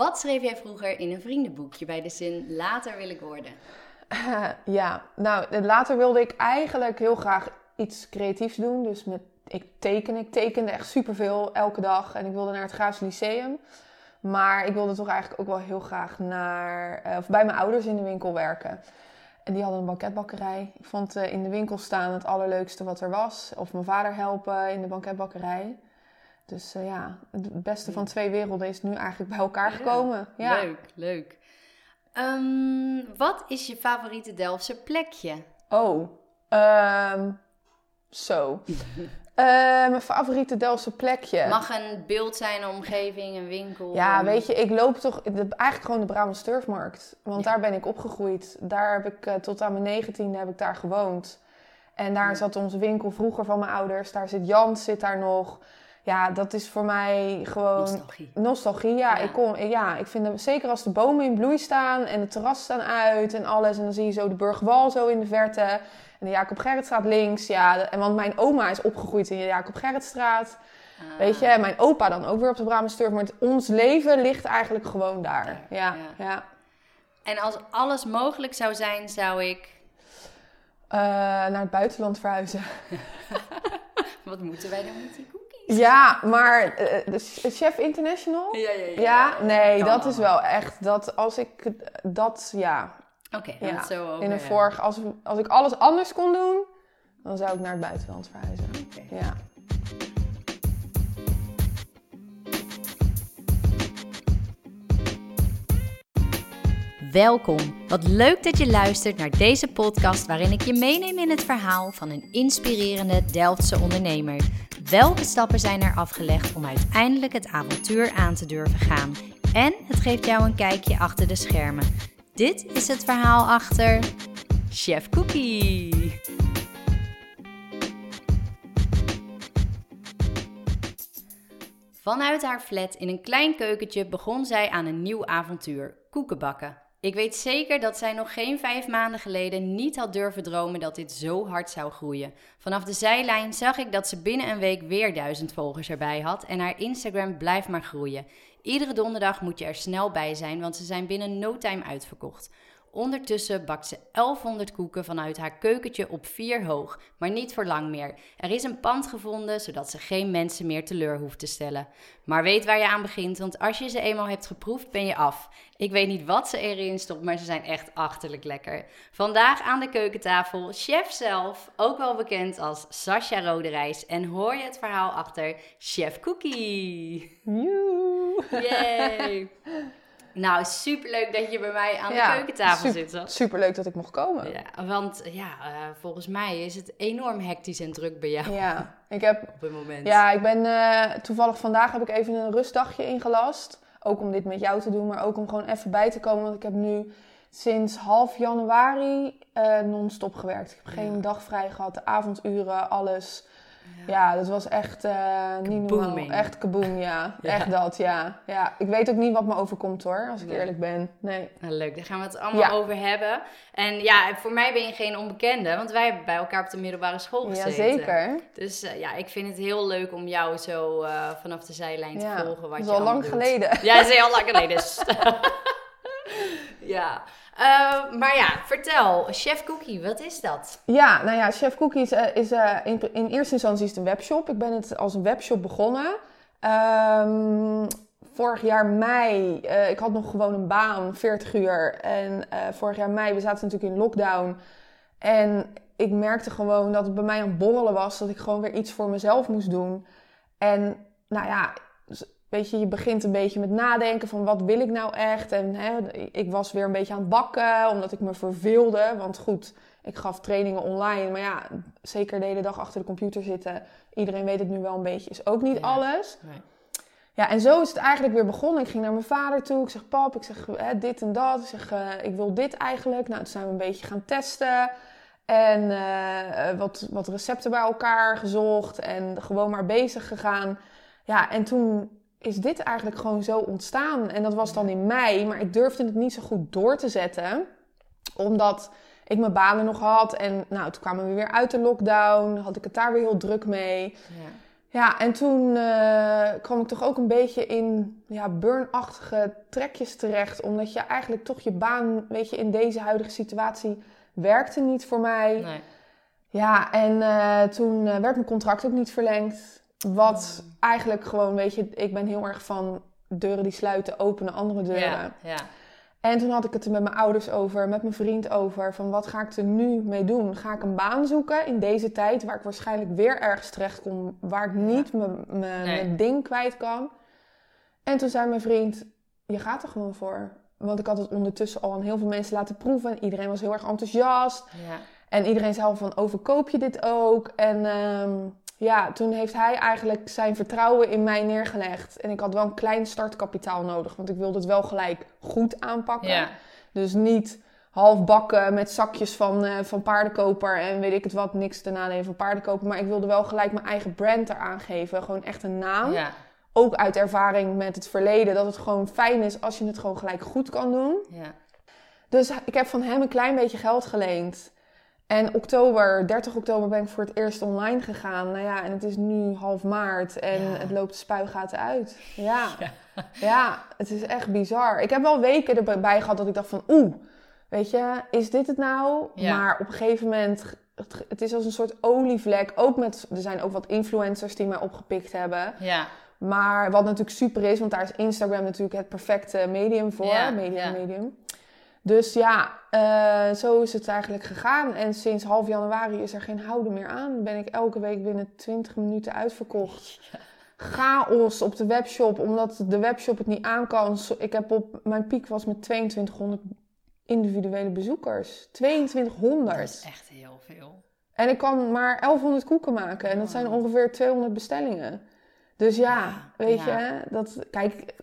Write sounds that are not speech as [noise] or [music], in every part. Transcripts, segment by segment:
Wat schreef jij vroeger in een vriendenboekje bij de zin later wil ik worden? [laughs] ja, nou, later wilde ik eigenlijk heel graag iets creatiefs doen. Dus met, ik teken, ik tekende echt superveel elke dag. En ik wilde naar het Graafs Lyceum. Maar ik wilde toch eigenlijk ook wel heel graag naar, uh, of bij mijn ouders in de winkel werken. En die hadden een banketbakkerij. Ik vond uh, in de winkel staan het allerleukste wat er was. Of mijn vader helpen in de banketbakkerij. Dus uh, ja, het beste van twee werelden is nu eigenlijk bij elkaar gekomen. Ja, Leuk, leuk. Um, wat is je favoriete Delftse plekje? Oh, um, zo. Uh, [laughs] mijn favoriete Delftse plekje. Mag een beeld zijn, een omgeving, een winkel? Ja, weet je, ik loop toch eigenlijk gewoon de Brabant Turfmarkt. Want daar ben ik opgegroeid. Daar heb ik uh, tot aan mijn negentiende heb ik daar gewoond. En daar ja. zat onze winkel vroeger van mijn ouders. Daar zit Jans, zit daar nog. Ja, dat is voor mij gewoon... Nostalgie. Nostalgie, ja. ja. Ik, kom, ja, ik vind het, zeker als de bomen in bloei staan en het terras staan uit en alles. En dan zie je zo de Burgwal zo in de verte. En de Jacob Gerritstraat links. Ja, en want mijn oma is opgegroeid in de Jacob Gerritstraat. Ah. Weet je, en mijn opa dan ook weer op de Brabantssturf. Maar ons leven ligt eigenlijk gewoon daar. ja, ja, ja. En als alles mogelijk zou zijn, zou ik... Uh, naar het buitenland verhuizen. [laughs] Wat moeten wij dan met die? Ja, maar uh, Chef International? Ja, ja, ja. ja nee, dat allemaal. is wel echt... Dat als ik dat, ja... Oké, okay, ja. zo over, In een vorige, als, als ik alles anders kon doen, dan zou ik naar het buitenland verhuizen. Okay. Ja. Welkom. Wat leuk dat je luistert naar deze podcast waarin ik je meeneem in het verhaal van een inspirerende Delftse ondernemer. Welke stappen zijn er afgelegd om uiteindelijk het avontuur aan te durven gaan? En het geeft jou een kijkje achter de schermen. Dit is het verhaal achter Chef Cookie. Vanuit haar flat in een klein keukentje begon zij aan een nieuw avontuur: koekenbakken. Ik weet zeker dat zij nog geen vijf maanden geleden niet had durven dromen dat dit zo hard zou groeien. Vanaf de zijlijn zag ik dat ze binnen een week weer duizend volgers erbij had en haar Instagram blijft maar groeien. Iedere donderdag moet je er snel bij zijn, want ze zijn binnen no time uitverkocht. Ondertussen bakt ze 1100 koeken vanuit haar keukentje op vier hoog, maar niet voor lang meer. Er is een pand gevonden, zodat ze geen mensen meer teleur hoeft te stellen. Maar weet waar je aan begint, want als je ze eenmaal hebt geproefd, ben je af. Ik weet niet wat ze erin stopt, maar ze zijn echt achterlijk lekker. Vandaag aan de keukentafel, chef zelf, ook wel bekend als Sascha Roderijs. En hoor je het verhaal achter Chef Cookie. Joe! Yay! Nou, superleuk dat je bij mij aan ja, de keukentafel super, zit. Superleuk dat ik mocht komen. Ja, want ja, uh, volgens mij is het enorm hectisch en druk bij jou. Ja, ik heb... Op het moment. Ja, ik ben uh, toevallig vandaag heb ik even een rustdagje ingelast. Ook om dit met jou te doen, maar ook om gewoon even bij te komen. Want ik heb nu sinds half januari uh, non-stop gewerkt. Ik heb geen ja. dag vrij gehad, de avonduren, alles. Ja, ja dat was echt uh, niet normaal. Echt kaboom, ja. [laughs] ja. Echt dat, ja. ja. Ik weet ook niet wat me overkomt hoor, als ik nee. eerlijk ben. Nee. Nou, leuk, daar gaan we het allemaal ja. over hebben. En ja, voor mij ben je geen onbekende, want wij hebben bij elkaar op de middelbare school gezeten. Jazeker. Dus uh, ja, ik vind het heel leuk om jou zo uh, vanaf de zijlijn te volgen. Wat dat is al lang doet. geleden. Ja, dat is heel lang [laughs] geleden. [laughs] ja. Uh, maar ja, vertel, Chef Cookie, wat is dat? Ja, nou ja, Chef Cookie is, is uh, in, in, eerste instantie is het een webshop. Ik ben het als een webshop begonnen. Um, vorig jaar mei, ik had nog gewoon een baan, 40 uur. En vorig jaar mei, we zaten natuurlijk in lockdown. En ik merkte gewoon dat het bij mij aan het borrelen was. Dat ik gewoon weer iets voor mezelf moest doen. En nou ja, weet je, je begint een beetje met nadenken van wat wil ik nou echt. En hè, ik was weer een beetje aan het bakken, omdat ik me verveelde. Want goed, ik gaf trainingen online. Maar ja, zeker de hele dag achter de computer zitten. Iedereen weet het nu wel een beetje, is ook niet ja, alles. Nee. Ja, en zo is het eigenlijk weer begonnen. Ik ging naar mijn vader toe. Ik zeg, pap, ik zeg hè, dit en dat. Ik zeg, uh, ik wil dit eigenlijk. Nou, toen zijn we een beetje gaan testen. En uh, wat, wat recepten bij elkaar gezocht. En gewoon maar bezig gegaan. Ja, en toen is dit eigenlijk gewoon zo ontstaan. En dat was dan in mei, maar ik durfde het niet zo goed door te zetten. Omdat ik mijn banen nog had. En nou, toen kwamen we weer uit de lockdown. Had ik het daar weer heel druk mee. Ja. Ja, en toen eh, kwam ik toch ook een beetje in ja, burn-achtige trekjes terecht. Omdat je eigenlijk toch je baan, weet je, in deze huidige situatie werkte niet voor mij. Nee. Ja, en eh, toen eh, werd mijn contract ook niet verlengd. Wat eigenlijk gewoon, weet je, ik ben heel erg van deuren die sluiten, openen andere deuren. Ja, ja. En toen had ik het er met mijn ouders over, met mijn vriend over. Van wat ga ik er nu mee doen? Ga ik een baan zoeken in deze tijd waar ik waarschijnlijk weer ergens terecht kom. Waar ik niet mijn- Nee. ding kwijt kan. En toen zei mijn vriend, je gaat er gewoon voor. Want ik had het ondertussen al aan heel veel mensen laten proeven. En iedereen was heel erg enthousiast. ja. En iedereen zei al van, overkoop je dit ook? En ehm, ja, toen heeft hij eigenlijk zijn vertrouwen in mij neergelegd. En ik had wel een klein startkapitaal nodig. Want ik wilde het wel gelijk goed aanpakken. Ja. Dus niet half bakken met zakjes van, eh, van paardenkoper en weet ik het wat, niks ten nadele van paardenkoper. Maar ik wilde wel gelijk mijn eigen brand eraan geven. Gewoon echt een naam. Ja. Ook uit ervaring met het verleden. Dat het gewoon fijn is als je het gewoon gelijk goed kan doen. Ja. Dus ik heb van hem een klein beetje geld geleend. En oktober, 30 oktober ben ik voor het eerst online gegaan. Nou ja, en het is nu half maart en Ja. het loopt de spuigaten uit. Ja. [laughs] Ja. ja, het is echt bizar. Ik heb wel weken erbij gehad dat ik dacht van oeh, weet je, is dit het nou? Ja. Maar op een gegeven moment, het, het is als een soort olievlek. Ook met, er zijn ook wat influencers die mij opgepikt hebben. Ja. Maar wat natuurlijk super is, want daar is Instagram natuurlijk het perfecte medium voor. Ja. medium. Dus ja, eh, zo is het eigenlijk gegaan. En sinds half januari is er geen houden meer aan. Ben ik elke week binnen 20 minuten uitverkocht. Chaos op de webshop, omdat de webshop het niet aan kan. Ik heb op, mijn piek was met 2200 individuele bezoekers. 2200. Dat is echt heel veel. En ik kan maar 1100 koeken maken. En dat zijn ongeveer 200 bestellingen. Dus ja, Ja, weet ja. je, dat, kijk,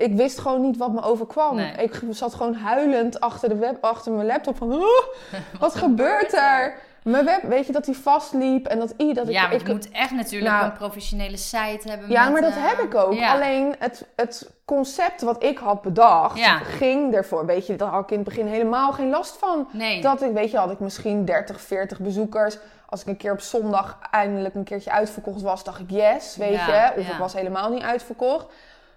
ik wist gewoon niet wat me overkwam. Nee. Ik zat gewoon huilend achter, de web, achter mijn laptop van, "Oh, [laughs] wat, gebeurt er? Mijn web, weet je, dat die vastliep en dat i dat ik... ja, ik, je moet echt natuurlijk Nou, een professionele site hebben. ja, met, maar dat eh, heb ik ook. ja. Alleen het, het concept wat ik had bedacht, Ja. ging ervoor. Weet je, daar had ik in het begin helemaal geen last van. Nee. Dat ik, weet je, had ik misschien 30, 40 bezoekers. Als ik een keer op zondag eindelijk een keertje uitverkocht was, dacht ik yes, weet Ja, je. Of ik was helemaal niet uitverkocht.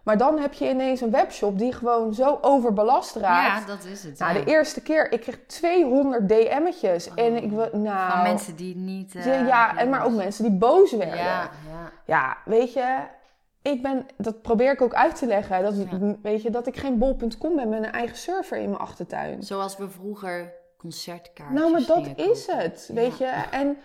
Maar dan heb je ineens een webshop die gewoon zo overbelast raakt. Ja, dat is het. nou, ja. de eerste keer, ik kreeg 200 DM'tjes. En ik nou... Van mensen die niet... eh, ja, ja, en maar ook mensen die boos werden. Ja, ja. Ja, weet je, ik ben, dat probeer ik ook uit te leggen. Dat, weet je, dat ik geen bol.com ben met een eigen server in mijn achtertuin. Zoals we vroeger concertkaartjes Nou, maar dat is het, weet je. En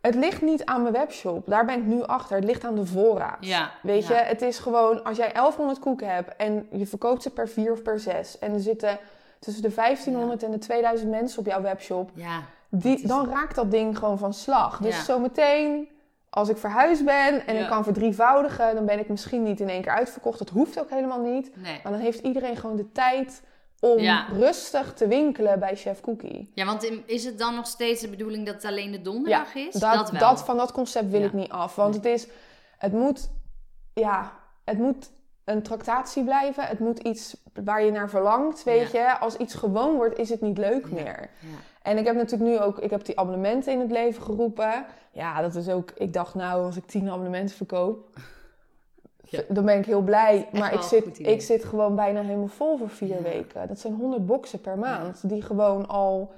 het ligt niet aan mijn webshop. Daar ben ik nu achter. Het ligt aan de voorraad. Ja, Weet ja. je, het is gewoon, als jij 1100 koeken hebt en je verkoopt ze per vier of per zes. En er zitten tussen de 1500 en de 2000 mensen op jouw webshop. Ja, Die, dan raakt dat ding gewoon van slag. Dus zometeen, als ik verhuisd ben en Ja. ik kan verdrievoudigen, dan ben ik misschien niet in één keer uitverkocht. Dat hoeft ook helemaal niet. nee. Maar dan heeft iedereen gewoon de tijd om Ja. rustig te winkelen bij Chef Cookie. Ja, want is het dan nog steeds de bedoeling dat het alleen de donderdag is? dat, dat wel. dat van dat concept wil Ja. ik niet af. Want het is, het moet, ja, het moet een tractatie blijven. Het moet iets waar je naar verlangt, weet je. Als iets gewoon wordt, is het niet leuk meer. Ja. En ik heb natuurlijk nu ook, ik heb die abonnementen in het leven geroepen. Ja, dat is ook, ik dacht nou, als ik tien abonnementen verkoop, Ja. dan ben ik heel blij. Maar ik zit, ik zit gewoon bijna helemaal vol voor vier Ja. weken. Dat zijn 100 boxen per maand, die gewoon al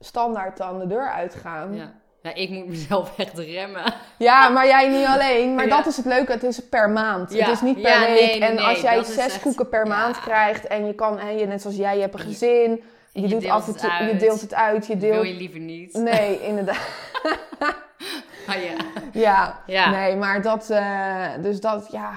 standaard aan de deur uitgaan. Ja. ja, ik moet mezelf echt remmen. Ja, maar jij niet alleen. Maar dat is het leuke, het is per maand. Het is niet per week. nee, nee, en als jij zes echt- koeken per maand krijgt en je kan, je, net zoals jij, je hebt een gezin. Je, je doet deelt af en het toe, je deelt het uit. Je Dat wil deelt. je liever niet. Nee, [laughs] inderdaad. Maar [laughs] ja. Ja. Ja. Nee, maar dat, eh, dus dat, ja.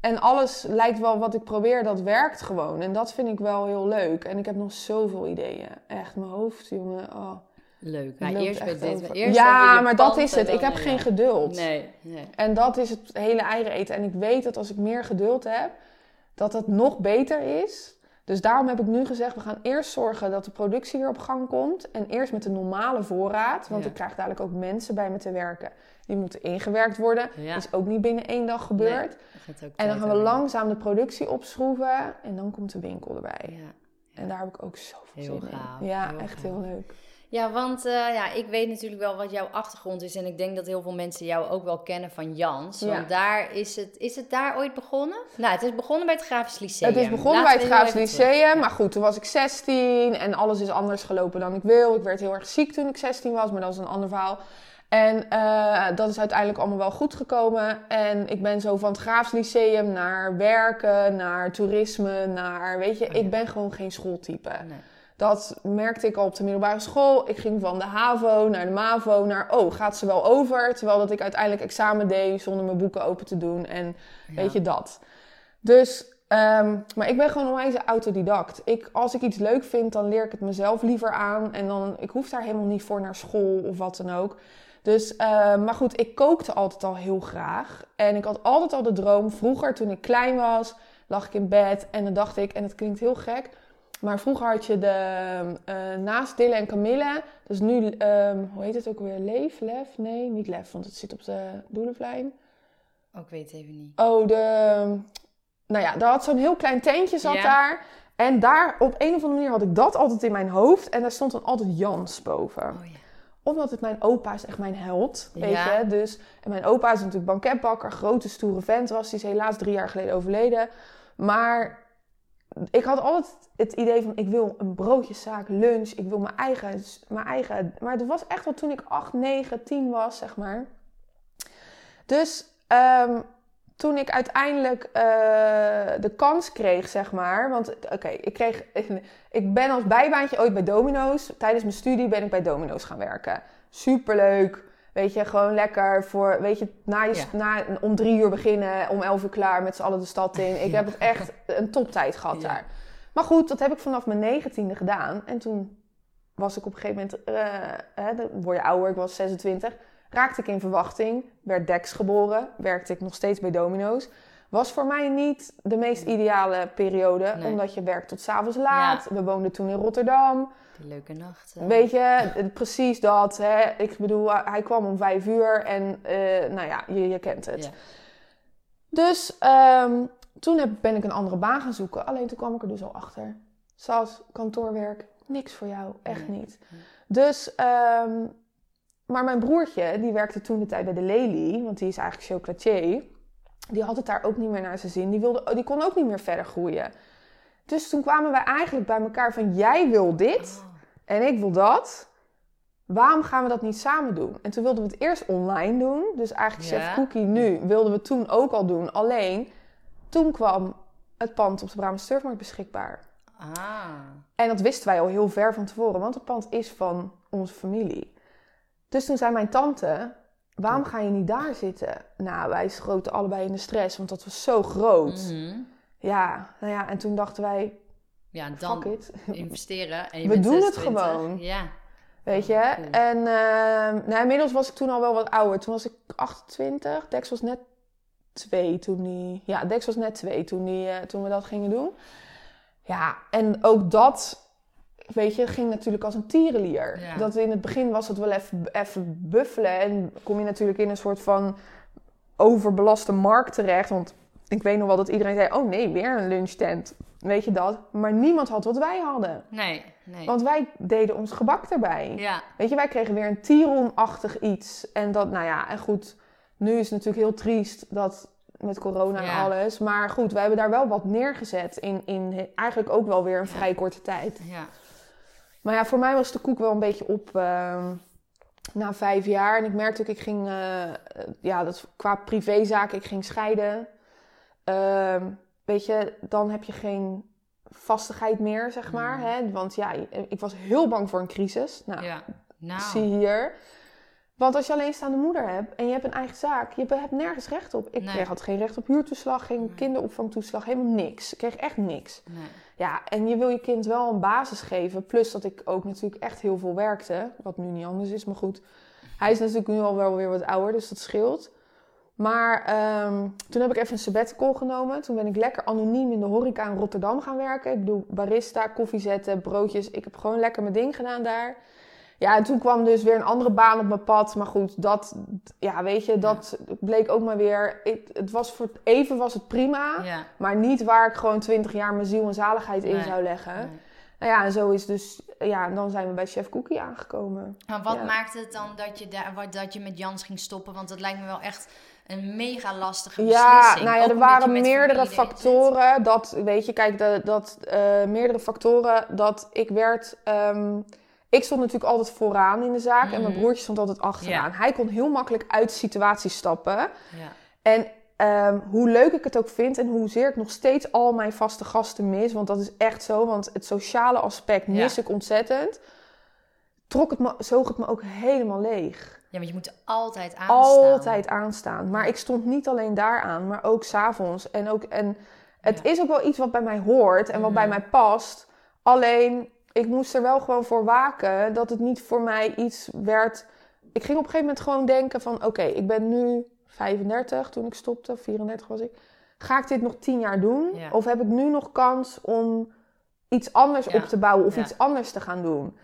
En alles lijkt wel wat ik probeer, dat werkt gewoon. En dat vind ik wel heel leuk. En ik heb nog zoveel ideeën. Echt, mijn hoofd, jongen. Oh, Leuk. loopt eerst bij dit. Eerst ja, maar dat is het. Ik heb geen geduld. Nee, nee. En dat is het hele eieren eten. En ik weet dat als ik meer geduld heb, dat het nog beter is. Dus daarom heb ik nu gezegd, we gaan eerst zorgen dat de productie weer op gang komt. En eerst met de normale voorraad. Want Ja. ik krijg dadelijk ook mensen bij me te werken. Die moeten ingewerkt worden. Ja. Is ook niet binnen één dag gebeurd. Dat En dan gaan we langzaam de productie opschroeven. En dan komt de winkel erbij. Ja. En daar heb ik ook zoveel Heel zin gaaf, in. Ja, echt gaaf. heel leuk. Ja, want uh, ja, ik weet natuurlijk wel wat jouw achtergrond is. En ik denk dat heel veel mensen jou ook wel kennen van Jans. Want ja. daar is het, is het daar ooit begonnen? Nou, het is begonnen bij het Grafisch Lyceum. Het is begonnen bij het Grafisch Lyceum. Maar goed, toen was ik 16 en alles is anders gelopen dan ik wil. Ik werd heel erg ziek toen ik 16 was, maar dat is een ander verhaal. En uh, dat is uiteindelijk allemaal wel goed gekomen. En ik ben zo van het Graafs Lyceum naar werken, naar toerisme, naar... Weet je, oh ik ben gewoon geen schooltype. Nee. Dat merkte ik al op de middelbare school. Ik ging van de HAVO naar de MAVO naar... Oh, gaat ze wel over? Terwijl dat ik uiteindelijk examen deed zonder mijn boeken open te doen. En weet je, dat. Dus... Um, maar ik ben gewoon onwijs autodidact. Ik, als ik iets leuk vind, dan leer ik het mezelf liever aan. En dan, ik hoef daar helemaal niet voor naar school of wat dan ook. Dus, uh, maar goed, ik kookte altijd al heel graag. En ik had altijd al de droom. Vroeger, toen ik klein was, lag ik in bed. En dan dacht ik, en het klinkt heel gek. Maar vroeger had je de, uh, naast Dille en Camille. Dus nu, um, hoe heet het ook weer? Leef, Lef? Nee, niet Lef, want het zit op de Doelenvlijn. Oh, ik weet het even niet. Oh, de... Nou ja, daar had zo'n heel klein tentje zat daar. En daar, op een of andere manier had ik dat altijd in mijn hoofd. En daar stond dan altijd Jans boven. Oh, ja omdat het mijn opa is echt mijn held, weet je. Dus, en mijn opa is natuurlijk banketbakker, grote stoere vent was. Die is helaas drie jaar geleden overleden. Maar ik had altijd het idee van, ik wil een broodjeszaak, lunch. Ik wil mijn eigen, mijn eigen... Maar het was echt wel toen ik 8, 9, 10 was, zeg maar. Dus um, toen ik uiteindelijk uh, de kans kreeg, zeg maar. Want oké, ik kreeg. [laughs] Ik ben als bijbaantje ooit bij Domino's. Tijdens mijn studie ben ik bij Domino's gaan werken. Superleuk. Weet je, gewoon lekker voor. Weet je, na je, na, om drie uur beginnen, om elf uur klaar met z'n allen de stad in. Ik heb het echt een toptijd gehad daar. Maar goed, dat heb ik vanaf mijn negentiende gedaan. En toen was ik op een gegeven moment. Uh, hè, dan word je ouder, ik was 26 raakte ik in verwachting, werd Dex geboren, werkte ik nog steeds bij Domino's. Was voor mij niet de meest ideale periode, omdat je werkt tot s'avonds laat. We woonden toen in Rotterdam. Leuke nacht. Weet je, precies dat. Hè. Ik bedoel, hij kwam om vijf uur en uh, nou ja, je, je kent het. Ja. Dus um, toen heb, ben ik een andere baan gaan zoeken. Alleen toen kwam ik er dus al achter. Zoals kantoorwerk, niks voor jou, echt niet. Dus um, maar mijn broertje, die werkte toen de tijd bij de Lely, want die is eigenlijk chocolatier. Die had het daar ook niet meer naar zijn zin. Die, wilde, die kon ook niet meer verder groeien. Dus toen kwamen wij eigenlijk bij elkaar van: jij wil dit en ik wil dat. Waarom gaan we dat niet samen doen? En toen wilden we het eerst online doen. Dus eigenlijk Chef Cookie nu wilden we toen ook al doen. Alleen toen kwam het pand op de Brabant Surfmarkt beschikbaar. Ah. En dat wisten wij al heel ver van tevoren, want het pand is van onze familie. Dus toen zei mijn tante, waarom ga je niet daar zitten? Nou, wij schoten allebei in de stress, want dat was zo groot. Mhm. Ja, nou ja, en toen dachten wij, ja, dan fuck it. [laughs] investeren. En je We doen het gewoon. Ja. Weet je? En uh, nou, inmiddels was ik toen al wel wat ouder. Toen was ik 28. Dex was net twee toen die... Ja, Dex was net twee toen, die, uh, toen we dat gingen doen. Ja, en ook dat weet je, ging natuurlijk als een tierenlier. Dat in het begin was het wel even, even buffelen. En kom je natuurlijk in een soort van overbelaste markt terecht. Want ik weet nog wel dat iedereen zei: Oh nee, weer een lunchtent. Weet je dat? Maar niemand had wat wij hadden. Nee, nee. Want wij deden ons gebak erbij. Ja. Weet je, wij kregen weer een Tiron-achtig iets. En dat, nou ja, en goed. Nu is het natuurlijk heel triest dat met corona en alles. Maar goed, wij hebben daar wel wat neergezet in, in eigenlijk ook wel weer een vrij korte tijd. Ja. Maar ja, voor mij was de koek wel een beetje op uh, na vijf jaar. En ik merkte ook, ik ging, uh, ja, dat qua privézaken, ik ging scheiden. Uh, weet je, dan heb je geen vastigheid meer, zeg maar. Mm. Hè? Want ja, ik was heel bang voor een crisis. Nou, ja. nou. zie hier. Want als je alleenstaande moeder hebt en je hebt een eigen zaak, je hebt nergens recht op. Ik kreeg had geen recht op huurtoeslag, geen kinderopvangtoeslag, helemaal niks. Ik kreeg echt niks. Nee. Ja, en je wil je kind wel een basis geven. Plus dat ik ook natuurlijk echt heel veel werkte. Wat nu niet anders is, maar goed. Hij is natuurlijk nu al wel weer wat ouder, dus dat scheelt. Maar um, toen heb ik even een sabbatical genomen. Toen ben ik lekker anoniem in de horeca in Rotterdam gaan werken. Ik doe barista, koffie zetten, broodjes. Ik heb gewoon lekker mijn ding gedaan daar. Ja, en toen kwam dus weer een andere baan op mijn pad. Maar goed, dat, ja, weet je, dat bleek ook maar weer. het was voor even was het prima, maar niet waar ik gewoon twintig jaar mijn ziel en zaligheid in zou leggen. Nou ja, en zo is dus, ja, en dan zijn we bij Chef Cookie aangekomen. Maar wat Ja. maakte het dan dat je, daar, wat- dat je met Jans ging stoppen? Want dat lijkt me wel echt een mega lastige Ja, beslissing. nou ja, er waren meerdere zit. factoren. Dat, weet je, kijk, de, dat, eh, meerdere factoren dat ik werd. ehm, ik stond natuurlijk altijd vooraan in de zaak en mijn Mhm. broertje stond altijd achteraan. Hij kon heel makkelijk uit situaties stappen. Ja. En ehm, hoe leuk ik het ook vind en hoezeer ik nog steeds al mijn vaste gasten mis, want dat is echt zo, want het sociale aspect Ja. mis ik ontzettend, trok het me, zoog het me ook helemaal leeg. Ja, want je moet altijd aanstaan. Altijd aanstaan. Maar ik stond niet alleen daar aan, maar ook s'avonds. En, ook, en het Ja. is ook wel iets wat bij mij hoort en wat bij Mhm. mij past. Alleen, ik moest er wel gewoon voor waken dat het niet voor mij iets werd. Ik ging op een gegeven moment gewoon denken van... Oké, ik ben nu 35 toen ik stopte, 34 was ik. Ga ik dit nog 10 jaar doen? Ja. Of heb ik nu nog kans om iets anders Ja. op te bouwen of iets anders te gaan doen?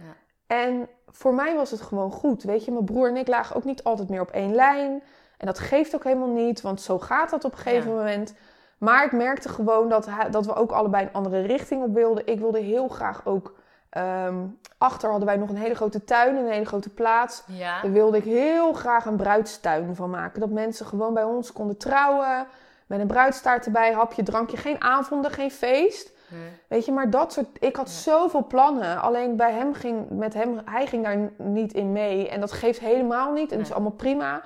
En voor mij was het gewoon goed. Weet je, mijn broer en ik lagen ook niet altijd meer op één lijn. En dat geeft ook helemaal niet, want zo gaat dat op een gegeven Ja. moment. Maar ik merkte gewoon dat, dat we ook allebei een andere richting op wilden. Ik wilde heel graag ook. ehm, achter hadden wij nog een hele grote tuin, een hele grote plaats. Ja. Daar wilde ik heel graag een bruidstuin van maken. Dat mensen gewoon bij ons konden trouwen. Met een bruidstaart erbij, hapje, drankje. Geen avonden, geen feest. Weet je, maar dat soort. Ik had Ja. zoveel plannen. Alleen bij hem ging, met hem, hij ging daar niet in mee. En dat geeft helemaal niet. En dat is allemaal prima.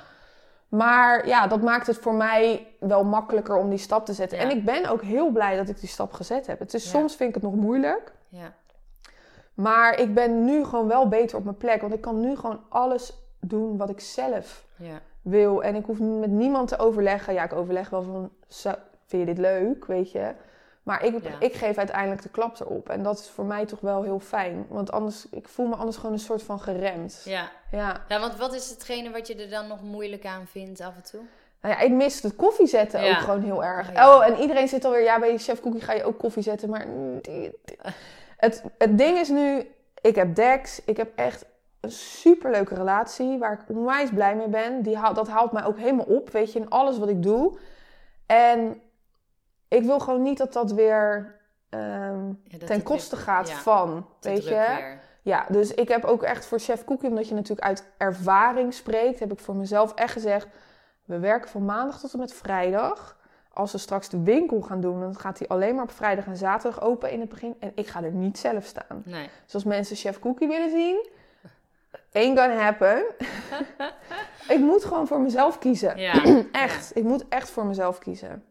Maar ja, dat maakt het voor mij wel makkelijker om die stap te zetten. Ja. En ik ben ook heel blij dat ik die stap gezet heb. Het is, Ja. Soms vind ik het nog moeilijk. Ja. Maar ik ben nu gewoon wel beter op mijn plek. Want ik kan nu gewoon alles doen wat ik zelf Ja. wil. En ik hoef met niemand te overleggen. Ja, ik overleg wel van, vind je dit leuk, weet je? Maar ik, Ja. ik geef uiteindelijk de klap erop. En dat is voor mij toch wel heel fijn. Want anders, ik voel me anders gewoon een soort van geremd. Ja. Ja. ja, want wat is hetgene wat je er dan nog moeilijk aan vindt af en toe? Nou ja, ik mis het koffie zetten Ja. ook gewoon heel erg. Oh, ja. Oh, en iedereen zit alweer, ja, bij Chef Cookie ga je ook koffie zetten. Maar mm, [laughs] het, het ding is nu, ik heb Dex. Ik heb echt een superleuke relatie waar ik onwijs blij mee ben. Die haalt, dat haalt mij ook helemaal op, weet je, in alles wat ik doe. En ik wil gewoon niet dat dat weer ehm, Ja, dat ten koste weer- gaat ja, van, weet je. weer. Ja, dus ik heb ook echt voor Chef Cookie, omdat je natuurlijk uit ervaring spreekt, heb ik voor mezelf echt gezegd: we werken van maandag tot en met vrijdag. Als we straks de winkel gaan doen, dan gaat die alleen maar op vrijdag en zaterdag open in het begin. En ik ga er niet zelf staan. Nee. Dus als mensen Chef Cookie willen zien, ain't gonna happen. [laughs] ik moet gewoon voor mezelf kiezen. Ja. [clears throat] Echt, ik moet echt voor mezelf kiezen.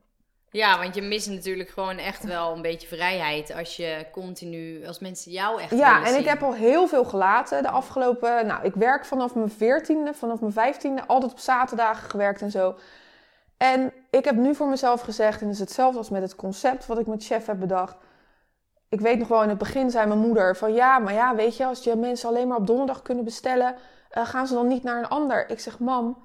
Ja, want je mist natuurlijk gewoon echt wel een beetje vrijheid als je continu, als mensen jou echt Ja, en ik heb al heel veel gelaten de afgelopen... Nou, ik werk vanaf mijn veertiende, vanaf mijn vijftiende, altijd op zaterdagen gewerkt en zo. En ik heb nu voor mezelf gezegd, en het is hetzelfde als met het concept wat ik met chef heb bedacht. Ik weet nog wel, in het begin zei mijn moeder van ja, maar ja, weet je, als je mensen alleen maar op donderdag kunnen bestellen, eh, gaan ze dan niet naar een ander. Ik zeg, mam,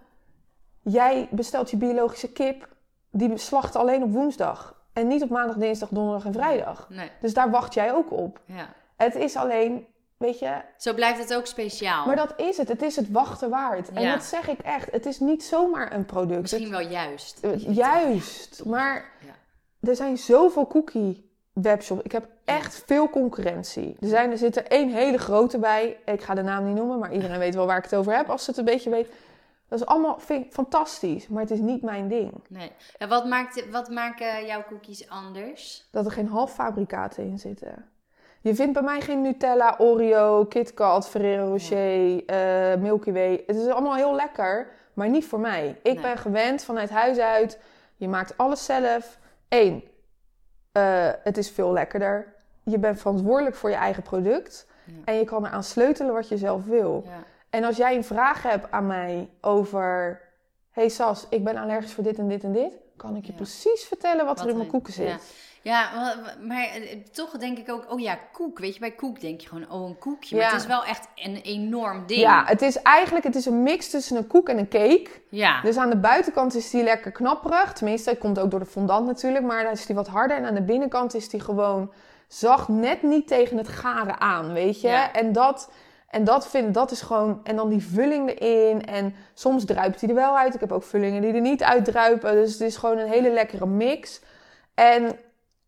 jij bestelt je biologische kip, die slacht alleen op woensdag. En niet op maandag, dinsdag, donderdag en vrijdag. Nee, Dus daar wacht jij ook op. ja. Het is alleen, weet je, Zo blijft het ook speciaal. maar dat is het. Het is het wachten waard. En dat zeg ik echt. Het is niet zomaar een product. Misschien wel juist. Eh, juist. Maar Ja. er zijn zoveel cookie webshops. Ik heb echt veel concurrentie. Er, zijn, er zit er één hele grote bij. Ik ga de naam niet noemen, maar iedereen weet wel waar ik het over heb als ze het een beetje weet. Dat is allemaal vind ik fantastisch, maar het is niet mijn ding. Nee. Wat, maakt, wat maken jouw cookies anders? Dat er geen halffabrikaten in zitten. Je vindt bij mij geen Nutella, Oreo, KitKat, Ferrero Rocher, eh, Milky Way. Het is allemaal heel lekker, maar niet voor mij. Ik Nee. ben gewend vanuit huis uit. Je maakt alles zelf. Eén, eh, het is veel lekkerder. Je bent verantwoordelijk voor je eigen product. Ja. En je kan eraan sleutelen wat je zelf wil. Ja. En als jij een vraag hebt aan mij over... hey Sas, ik ben allergisch voor dit en dit en dit... kan ik je Ja. precies vertellen wat, Wat er in mijn koeken zit. ja. Ja, maar, eh, toch denk ik ook, oh ja, koek. Weet je, bij koek denk je gewoon, oh een koekje. Maar Ja. het is wel echt een enorm ding. Ja, het is eigenlijk het is een mix tussen een koek en een cake. Ja. Dus aan de buitenkant is die lekker knapperig. Tenminste, het komt ook door de fondant natuurlijk. Maar dan is die wat harder. En aan de binnenkant is die gewoon zacht, net niet tegen het garen aan, weet je. Ja. En dat... En dat, vind, dat is gewoon... En dan die vulling erin. En soms druipt hij er wel uit. Ik heb ook vullingen die er niet uitdruipen. Dus het is gewoon een hele lekkere mix. En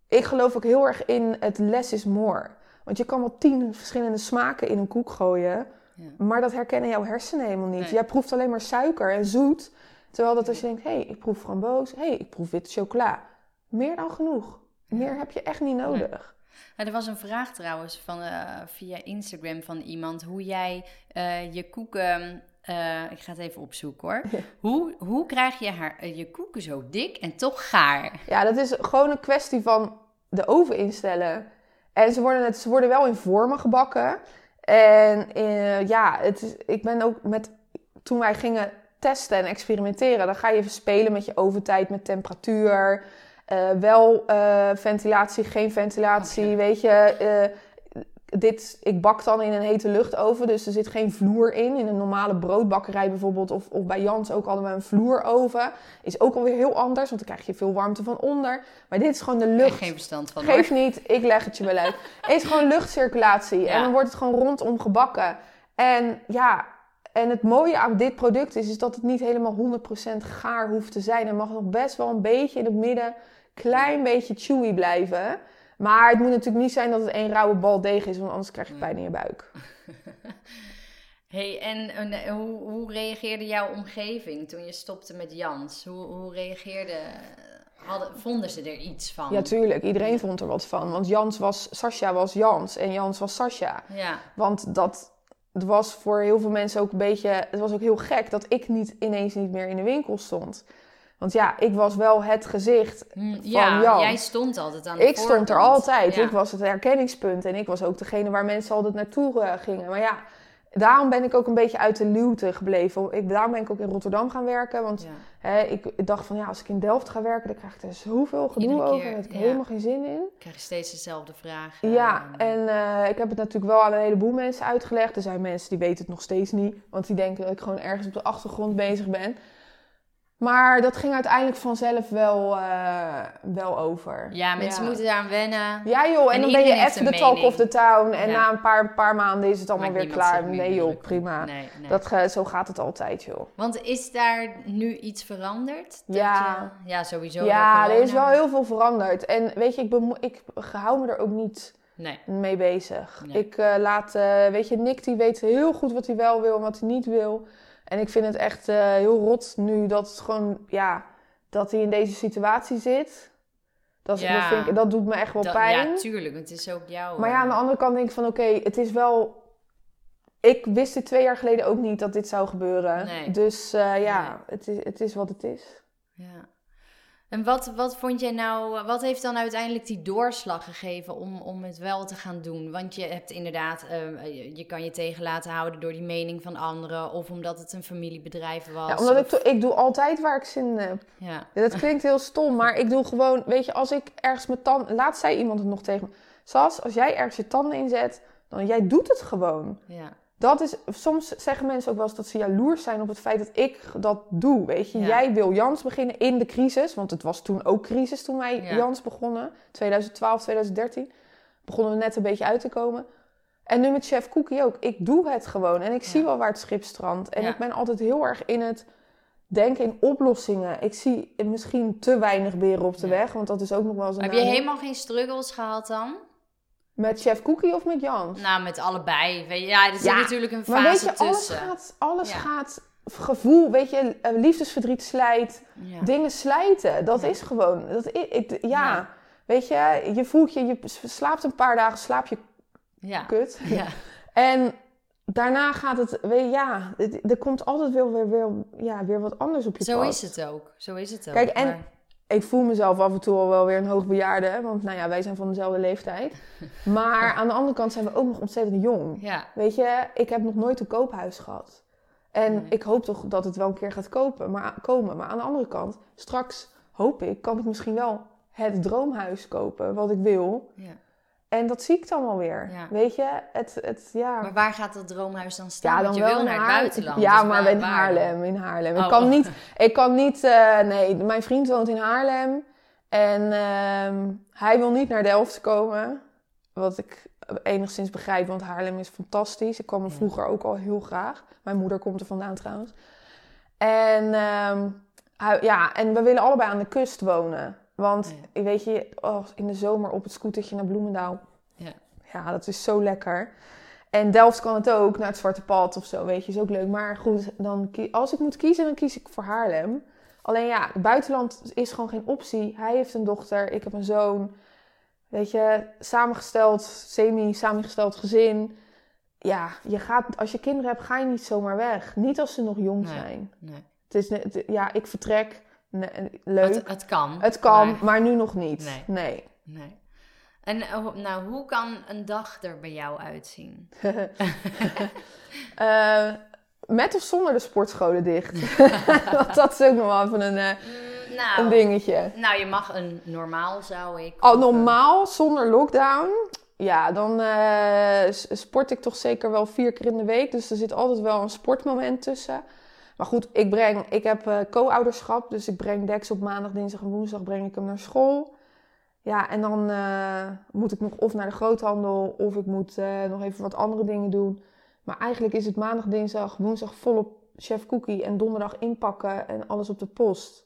ik geloof ook heel erg in het less is more. Want je kan wel tien verschillende smaken in een koek gooien. Ja. Maar dat herkennen jouw hersenen helemaal niet. Nee. Jij proeft alleen maar suiker en zoet. Terwijl dat als je denkt, hé, hey, ik proef framboos. Hé, hey, ik proef witte chocola. Meer dan genoeg. Meer heb je echt niet nodig. Er was een vraag trouwens van, eh, via Instagram van iemand hoe jij eh, je koeken. eh, ik ga het even opzoeken hoor. Ja. Hoe, hoe krijg je haar, je koeken zo dik en toch gaar? Ja, dat is gewoon een kwestie van de oven instellen. En ze worden, het, ze worden wel in vormen gebakken. En ja, het is, ik ben ook met... Toen wij gingen testen en experimenteren... dan ga je even spelen met je oventijd, met temperatuur... eh, wel eh, ventilatie, geen ventilatie, Oké. weet je... eh, dit, ik bak dan in een hete luchtoven, dus er zit geen vloer in. In een normale broodbakkerij bijvoorbeeld, of, of bij Jans ook hadden we een vloeroven. Is ook alweer heel anders, want dan krijg je veel warmte van onder. Maar dit is gewoon de lucht. geen verstand van. Geef hoor. niet, ik leg het je wel uit. Het [laughs] is gewoon luchtcirculatie Ja. en dan wordt het gewoon rondom gebakken. En ja, en het mooie aan dit product is, is dat het niet helemaal 100% gaar hoeft te zijn. Er mag nog best wel een beetje in het midden, klein beetje chewy blijven. Maar het moet natuurlijk niet zijn dat het één rauwe bal deeg is, want anders krijg je pijn in je buik. [laughs] Hey, en eh, hoe, hoe reageerde jouw omgeving toen je stopte met Jans? Hoe, hoe reageerde. Hadden, vonden ze er iets van? Ja, tuurlijk. Iedereen vond er wat van. Want Jans was, Sascha was Jans en Jans was Sascha. Ja, Want dat het was voor heel veel mensen ook een beetje... Het was ook heel gek dat ik niet ineens niet meer in de winkel stond. Want ja, ik was wel het gezicht. Hm, ja Jans. jij stond altijd aan de Ik stond er altijd. Ja. Ik was het herkenningspunt. En ik was ook degene waar mensen altijd naartoe eh, gingen. Maar ja, daarom ben ik ook een beetje uit de luwte gebleven. Ik, daarom ben ik ook in Rotterdam gaan werken. Want Ja. hè, ik, ik dacht van ja, als ik in Delft ga werken... dan krijg ik er zoveel gedoe Iedere over. keer, Daar heb ik ja. helemaal geen zin in. krijg je steeds dezelfde vragen. Ja, en eh, ik heb het natuurlijk wel aan een heleboel mensen uitgelegd. Er zijn mensen die weten het nog steeds niet, want die denken dat ik gewoon ergens op de achtergrond bezig ben. Maar dat ging uiteindelijk vanzelf wel, eh, wel over. Ja, mensen ja. moeten daaraan wennen. Ja joh, en, En dan ben je even de talk of the town. En Ja. na een paar, paar maanden is het allemaal Maakt weer klaar. Nee joh, prima. Nee, nee. Dat, zo gaat het altijd joh. Want is daar nu iets veranderd? Ja. je- ja, sowieso. ja, er is wel heel veel veranderd. En weet je, ik, ik hou me er ook niet Nee. mee bezig. Nee. Ik eh, laat, eh, weet je, Nick die weet heel goed wat hij wel wil en wat hij niet wil. En ik vind het echt eh, heel rot nu dat het gewoon, ja, dat hij in deze situatie zit. Dat, Ja. dat, vind ik, dat doet me echt wel Dat- pijn. Ja, tuurlijk. Het is ook jouw... maar ja, aan de andere kant denk ik van, oké, het is wel... Ik wist dit twee jaar geleden ook niet dat dit zou gebeuren. Nee. Dus eh, ja, Nee. het, is, het is wat het is. Ja. En wat, wat vond jij nou, wat heeft dan uiteindelijk die doorslag gegeven om, om het wel te gaan doen? Want je hebt inderdaad, eh, je, je kan je tegen laten houden door die mening van anderen of omdat het een familiebedrijf was. Ja, omdat ik, of- ik doe altijd waar ik zin in heb. ja. Ja, Dat klinkt heel stom, maar ik doe gewoon, weet je, als ik ergens mijn tanden. Laat zei iemand het nog tegen me. Sas, als jij ergens je tanden inzet, dan jij doet het gewoon. ja. Dat is, soms zeggen mensen ook wel eens dat ze jaloers zijn op het feit dat ik dat doe. Weet je, Ja. jij wil Jans beginnen in de crisis, want het was toen ook crisis toen wij Ja. Jans begonnen. 2012, 2013. Begonnen we net een beetje uit te komen. En nu met Chef Cookie ook. Ik doe het gewoon en ik Ja. zie wel waar het schip strandt. En ik ben altijd heel erg in het denken in oplossingen. Ik zie misschien te weinig beren op de weg, want dat is ook nog wel eens een Heb je helemaal geen struggles gehad dan? Met Chef Cookie of met Jans? Nou, met allebei. Ja, er zit Ja, natuurlijk een Maar weet fase je, alles gaat, alles Ja. gaat gevoel, weet je, eh, liefdesverdriet slijt, Ja. dingen slijten. Dat is gewoon, dat ik, ja. Weet je, je voelt je, je slaapt een paar dagen, slaap je kut. [laughs] Ja. En daarna gaat het, weet je, ja, er komt altijd weer, weer, weer, ja, weer wat anders op je Zo pad. is het ook. Zo is het ook. Kijk, en- maar- Ik voel mezelf af en toe al wel weer een hoogbejaarde, hè, want nou ja, wij zijn van dezelfde leeftijd. [laughs] Maar aan de andere kant zijn we ook nog ontzettend jong. ja. Weet je, ik heb nog nooit een koophuis gehad. En Nee. ik hoop toch dat het wel een keer gaat kopen, maar, komen. Maar aan de andere kant, straks hoop ik, kan ik misschien wel het droomhuis kopen wat ik wil. ja. En dat zie ik dan wel weer. Ja. Weet je, het, het ja. Maar waar gaat dat droomhuis dan staan? ja, Want dan je wel wil naar het buitenland. Ja, dus maar waar- in Haarlem, in Haarlem. Oh, Ik kan oh. niet, ik kan niet, eh, nee, mijn vriend woont in Haarlem. En ehm, hij wil niet naar Delft komen. Wat ik enigszins begrijp, want Haarlem is fantastisch. Ik kwam er vroeger ook al heel graag. Mijn moeder komt er vandaan trouwens. En, ehm, hij- ja, en we willen allebei aan de kust wonen. Want Ja. weet je, oh, in de zomer op het scootertje naar Bloemendaal. Ja. Ja, dat is zo lekker. En Delft kan het ook, naar het Zwarte Pad of zo, weet je, is ook leuk. Maar goed, dan, als ik moet kiezen, dan kies ik voor Haarlem. Alleen ja, het buitenland is gewoon geen optie. Hij heeft een dochter, ik heb een zoon. Weet je, samengesteld, semi-samengesteld gezin. Ja, je gaat, als je kinderen hebt, ga je niet zomaar weg. Niet als ze nog jong Nee. zijn. Nee. Het is, ja, ik vertrek. Nee, leuk. Het, het kan. Het kan, maar- maar, nu nog niet. Nee. Nee. Nee. En eh, nou, hoe kan een dag er bij jou uitzien? [laughs] Eh, met of zonder de sportscholen dicht? [laughs] Want dat is ook nog wel even een, eh, Mm, nou, een dingetje. nou, je mag een normaal, zou ik. Eh, normaal, zonder lockdown, ja, dan eh, sport ik toch zeker wel vier keer in de week. Dus er zit altijd wel een sportmoment tussen. Maar goed, ik, breng, ik heb eh, co-ouderschap. Dus ik breng Dex op maandag, dinsdag en woensdag breng ik hem naar school. Ja, en dan eh, moet ik nog of naar de groothandel of ik moet eh, nog even wat andere dingen doen. Maar eigenlijk is het maandag, dinsdag, woensdag volop chef cookie en donderdag inpakken en alles op de post.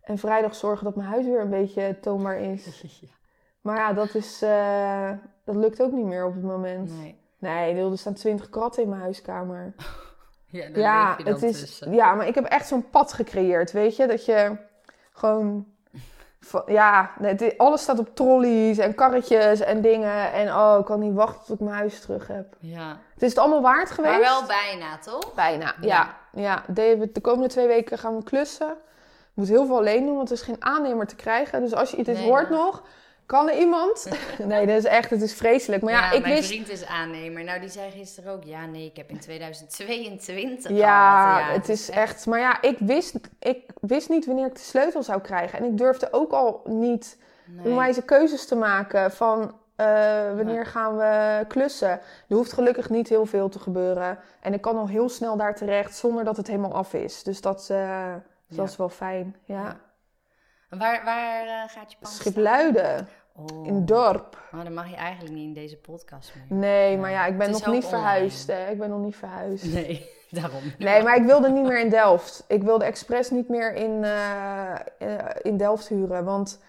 En vrijdag zorgen dat mijn huis weer een beetje toonbaar is. Ja, [laughs] Maar ja, dat, is, dat lukt ook niet meer op het moment. nee. Nee, er staan twintig kratten in mijn huiskamer. [laughs] Ja, daar Ja, het is, tussen. ja, maar ik heb echt zo'n pad gecreëerd, weet je? Dat je gewoon... van- Ja, nee, het alles staat op trolleys en karretjes en dingen. En oh, ik kan niet wachten tot ik mijn huis terug heb. Ja. Het is het allemaal waard geweest? Maar wel bijna, toch? Bijna, Ja. ja. ja. De, de komende twee weken gaan we klussen. Ik moet heel veel alleen doen, want er is geen aannemer te krijgen. Dus als je dit Nee, hoort nog, kan er iemand? [laughs] nee, dat is echt, het is vreselijk. Maar ja, ik mijn wist... vriend is aannemer. Nou, die zei gisteren ook, ja, nee, ik heb in 2022 Ja, gehad. het is echt... Maar ja, ik wist, ik wist niet wanneer ik de sleutel zou krijgen. En ik durfde ook al niet Nee. onwijze keuzes te maken van... eh, wanneer gaan we klussen? Er hoeft gelukkig niet heel veel te gebeuren. En ik kan al heel snel daar terecht zonder dat het helemaal af is. Dus dat, eh, dat Ja. is wel fijn. Ja. Ja. Waar, waar eh, gaat je pand Schipluiden? Oh. in het dorp. Oh, dan mag je eigenlijk niet in deze podcast meer. Nee, maar ja, ik ben nog niet verhuisd. Hè. Ik ben nog niet verhuisd. Nee, [laughs] daarom. Nee, maar ik wilde niet meer in Delft. Ik wilde expres niet meer in, eh, eh, in Delft huren. Want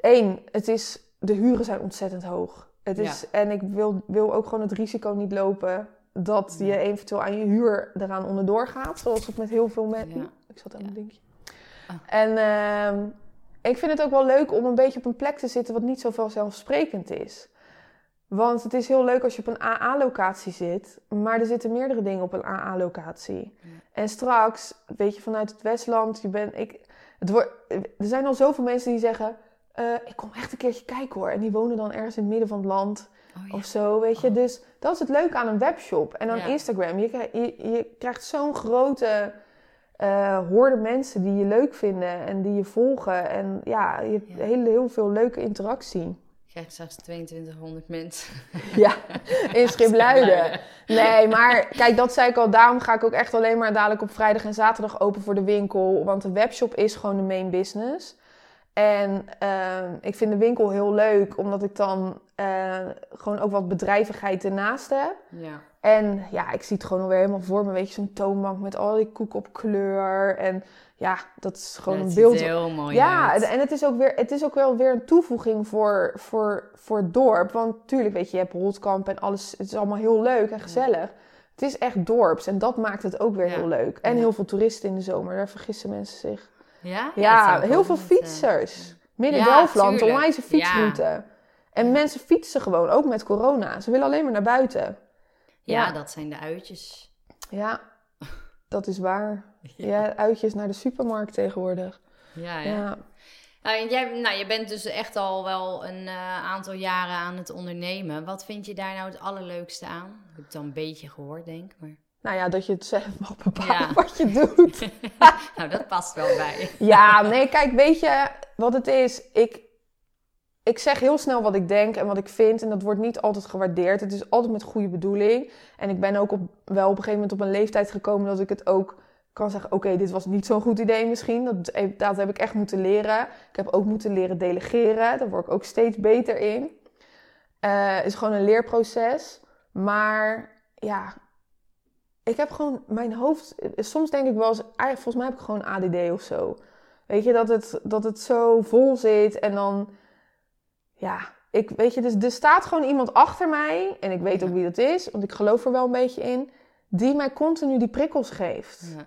één, het is, de huren zijn ontzettend hoog. Het is, En ik wil, wil ook gewoon het risico niet lopen dat je eventueel aan je huur eraan onderdoor gaat. Zoals het met heel veel mensen... Ja. Ik zat aan mijn dingetje. Ah. En ehm, ik vind het ook wel leuk om een beetje op een plek te zitten wat niet zo vanzelfsprekend is. Want het is heel leuk als je op een AA-locatie zit, maar er zitten meerdere dingen op een AA-locatie. Ja. En straks, weet je, vanuit het Westland, je bent, ik, het wordt, er zijn al zoveel mensen die zeggen, eh, ik kom echt een keertje kijken hoor. En die wonen dan ergens in het midden van het land Oh, ja. of zo, weet je. Dus dat is het leuke aan een webshop en aan Ja. Instagram. Je, je krijgt zo'n grote eh hoorde mensen die je leuk vinden en die je volgen. En ja, je hebt Ja. Heel, heel veel leuke interactie. Je krijgt straks 2200 mensen. [laughs] Ja, in [laughs] Schipluiden. Schipluiden. Nee, maar kijk, dat zei ik al. Daarom ga ik ook echt alleen maar dadelijk op vrijdag en zaterdag open voor de winkel. Want de webshop is gewoon de main business. En ehm, ik vind de winkel heel leuk, omdat ik dan eh, gewoon ook wat bedrijvigheid ernaast heb. Ja. En ja, ik zie het gewoon alweer helemaal voor me. Weet je, zo'n toonbank met al die koek op kleur. En ja, dat is gewoon het een beeld. heel mooi Ja, uit. en het is, ook weer, het is ook wel weer een toevoeging voor, voor, voor het dorp. Want tuurlijk, weet je, je hebt Holtkamp en alles. Het is allemaal heel leuk en gezellig. Het is echt dorps en dat maakt het ook weer Ja. heel leuk. En Ja. heel veel toeristen in de zomer, daar vergissen mensen zich. Ja? Ja, dat heel veel eh, fietsers. Midden Ja, Delftland, tuurlijk. onwijze fietsroute. En mensen fietsen gewoon, ook met corona. Ze willen alleen maar naar buiten. Ja, Ja. dat zijn de uitjes. Ja, dat is waar. [laughs] Ja, uitjes naar de supermarkt tegenwoordig. Ja, ja. Ja. Nou, jij, nou, je bent dus echt al wel een eh, aantal jaren aan het ondernemen. Wat vind je daar nou het allerleukste aan? Ik heb het al een beetje gehoord, denk ik. Maar... Nou ja, dat je het zelf mag bepalen wat je doet. [laughs] nou, dat past wel bij. Ja, nee, kijk, weet je wat het is? Ik, ik zeg heel snel wat ik denk en wat ik vind. En dat wordt niet altijd gewaardeerd. Het is altijd met goede bedoeling. En ik ben ook op, wel op een gegeven moment op een leeftijd gekomen dat ik het ook kan zeggen: Oké, dit was niet zo'n goed idee misschien. Dat, dat heb ik echt moeten leren. Ik heb ook moeten leren delegeren. Daar word ik ook steeds beter in. Eh, Het is gewoon een leerproces. Maar ja, ik heb gewoon mijn hoofd. Soms denk ik wel eens, ah, volgens mij heb ik gewoon ADD of zo. Weet je, dat het, dat het zo vol zit en dan. Ja, ik weet je, dus er staat gewoon iemand achter mij. En ik weet Ja. ook wie dat is, want ik geloof er wel een beetje in. Die mij continu die prikkels geeft. Ja.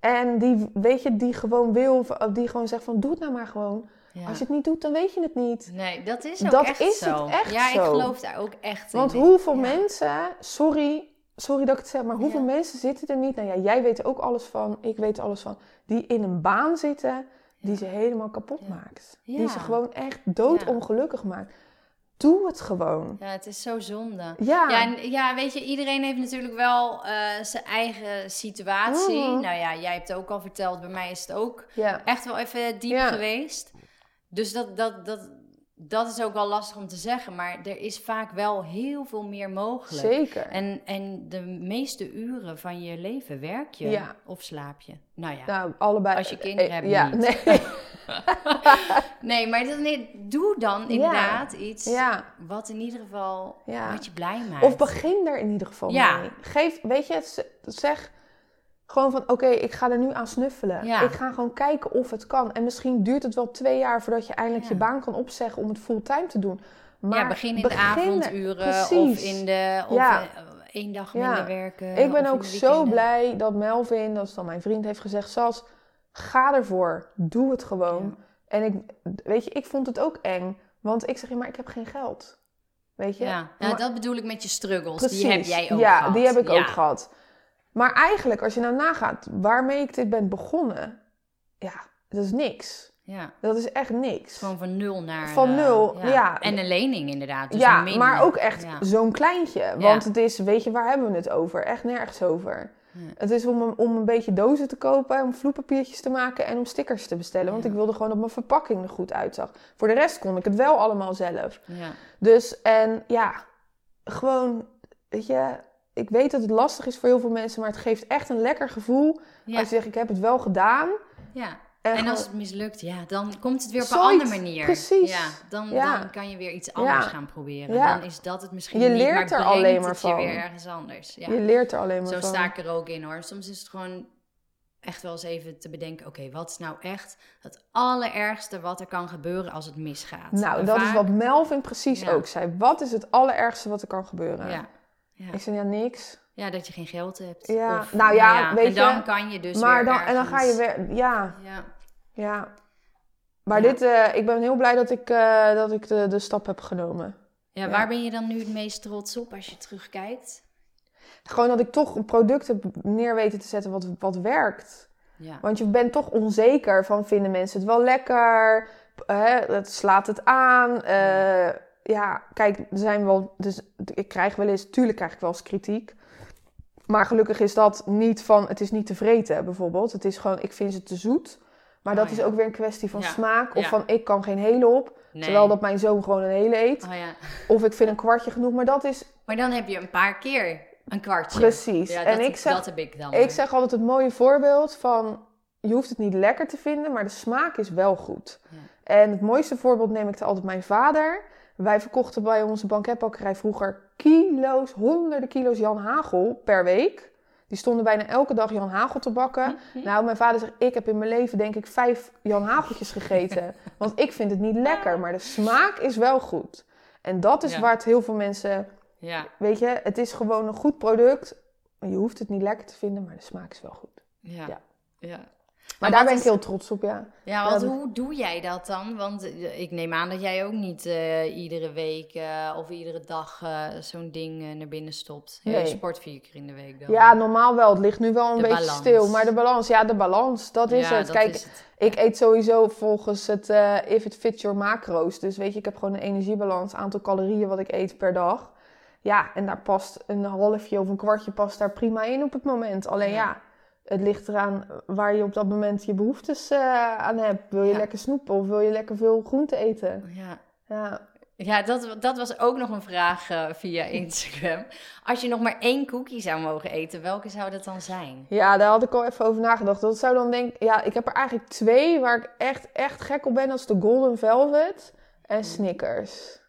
En die, weet je, die gewoon wil, die gewoon zegt van, doe het nou maar gewoon. Ja. Als je het niet doet, dan weet je het niet. Nee, dat is ook Dat echt is zo. het echt ja, ik geloof daar ook echt in. Want hoeveel ja. mensen, sorry, sorry dat ik het zeg, maar hoeveel Ja. mensen zitten er niet? Nou ja, jij weet er ook alles van, ik weet er alles van. Die in een baan zitten die ze helemaal kapot maakt. Die ze gewoon echt doodongelukkig maakt. Doe het gewoon. Ja, het is zo zonde. Ja, Ja, en, ja, weet je, iedereen heeft natuurlijk wel eh, zijn eigen situatie. Mhm. Nou ja, jij hebt het ook al verteld, bij mij is het ook echt wel even diep geweest. Dus dat, dat, dat, dat is ook wel lastig om te zeggen, maar er is vaak wel heel veel meer mogelijk. zeker. En, en de meeste uren van je leven werk je Ja. of slaap je. Nou ja, Nou, allebei. Als je kinderen eh, hebt, ja, niet. Nee. [laughs] nee, maar dat, nee, doe dan inderdaad iets wat in ieder geval wat je blij maakt. Of begin er in ieder geval mee. Geef, weet je, zeg gewoon van oké, ik ga er nu aan snuffelen. Ja. Ik ga gewoon kijken of het kan. En misschien duurt het wel twee jaar voordat je eindelijk Ja. je baan kan opzeggen om het fulltime te doen. Maar ja, begin in begin de avonduren of in de of Ja. één dag minder werken. Ik ben ook zo blij dat Melvin, dat is dan mijn vriend, heeft gezegd: Sas, ga ervoor. Doe het gewoon. En ik, weet je, ik vond het ook eng. Want ik zeg, ja, maar ik heb geen geld. Weet je? Ja, nou, Maar- dat bedoel ik met je struggles. Precies. Die heb jij ook ja, gehad. die heb ik Ja. ook gehad. Maar eigenlijk, als je nou nagaat waarmee ik dit ben begonnen, ja, dat is niks. Ja, Dat is echt niks. gewoon van nul naar... Van eh, nul, ja. En een lening inderdaad, dus ja, maar ook echt Ja. zo'n kleintje. Want het is, weet je, waar hebben we het over? Echt nergens over. Het is om een, om een beetje dozen te kopen, om vloeipapiertjes te maken en om stickers te bestellen. Want ik wilde gewoon dat mijn verpakking er goed uitzag. Voor de rest kon ik het wel allemaal zelf. Ja. Dus, en ja, gewoon, weet je, ik weet dat het lastig is voor heel veel mensen, maar het geeft echt een lekker gevoel Ja. als je zegt, ik heb het wel gedaan. ja. En, als het mislukt, ja, dan komt het weer op een andere manier. precies. Ja, dan, Ja. dan kan je weer iets anders Ja. gaan proberen. Dan is dat het misschien Je niet, leert maar er alleen maar het je van. weer ergens anders. Ja. je leert er alleen maar Zo van. sta ik er ook in hoor. Soms is het gewoon echt wel eens even te bedenken: oké, wat is nou echt het allerergste wat er kan gebeuren als het misgaat? Nou, En dat is wat Melvin precies ook zei. Wat is het allerergste wat er kan gebeuren? Ja. Ja. Ik zei, ja, niks. ja, dat je geen geld hebt. Ja, Of, nou ja, weet en dan je, kan je dus maar weer dan, en dan ga je weer, ja, Ja, ja. Maar Ja. dit, eh, ik ben heel blij dat ik, eh, dat ik de, de stap heb genomen. ja, waar ben je dan nu het meest trots op als je terugkijkt? Gewoon dat ik toch een product heb neer weten te zetten wat, wat werkt. Ja. Want je bent toch onzeker van vinden mensen het wel lekker? Hè, het slaat het aan? Eh, ja, kijk, er zijn wel. Dus ik krijg wel eens, tuurlijk krijg ik wel eens kritiek. Maar gelukkig is dat niet van, het is niet te vreten bijvoorbeeld. Het is gewoon, ik vind ze te zoet. Maar Oh, dat is ja. ook weer een kwestie van Ja. smaak. Of Ja. van, ik kan geen hele op. Nee. Terwijl dat mijn zoon gewoon een hele eet. Oh. Of ik vind een kwartje genoeg. Maar dat is Maar dan heb je een paar keer een kwartje. precies. En dat, ik zeg, dat heb ik dan. Ik zeg altijd het mooie voorbeeld van... Je hoeft het niet lekker te vinden, maar de smaak is wel goed. En het mooiste voorbeeld neem ik te altijd mijn vader. Wij verkochten bij onze banketbakkerij vroeger kilo's, honderden kilo's Jan Hagel per week. Die stonden bijna elke dag Jan Hagel te bakken. Nou, mijn vader zegt, ik heb in mijn leven denk ik vijf Jan Hageltjes gegeten. [laughs] Want ik vind het niet lekker, maar de smaak is wel goed. En dat is Ja. waar het heel veel mensen... Ja, Weet je, het is gewoon een goed product. Je hoeft het niet lekker te vinden, maar de smaak is wel goed. ja. Ja. ja. Maar, daar ben ik heel trots op, ja. Ja, want Ja, dat- hoe doe jij dat dan? Want eh, ik neem aan dat jij ook niet eh, iedere week eh, of iedere dag zo'n ding naar binnen stopt. Je Nee. sport vier keer in de week dan. Ja, normaal wel. Het ligt nu wel een De beetje balans. stil. Maar de balans, ja, de balans, dat is Ja, het. dat Kijk, is het. ik eet sowieso volgens het if it fits your macro's. Dus weet je, ik heb gewoon een energiebalans, aantal calorieën wat ik eet per dag. Ja, en daar past een halfje of een kwartje past daar prima in op het moment. Alleen Ja. Het ligt eraan waar je op dat moment je behoeftes eh, aan hebt. Wil je Ja. lekker snoepen of wil je lekker veel groente eten? Ja, Ja. ja dat, dat was ook nog een vraag eh, via [laughs] Instagram. Als je nog maar één cookie zou mogen eten, welke zou dat dan zijn? Ja, daar had ik al even over nagedacht. Dat zou dan denk ja, ik heb er eigenlijk twee waar ik echt, echt gek op ben. Dat is de Golden Velvet en Snickers.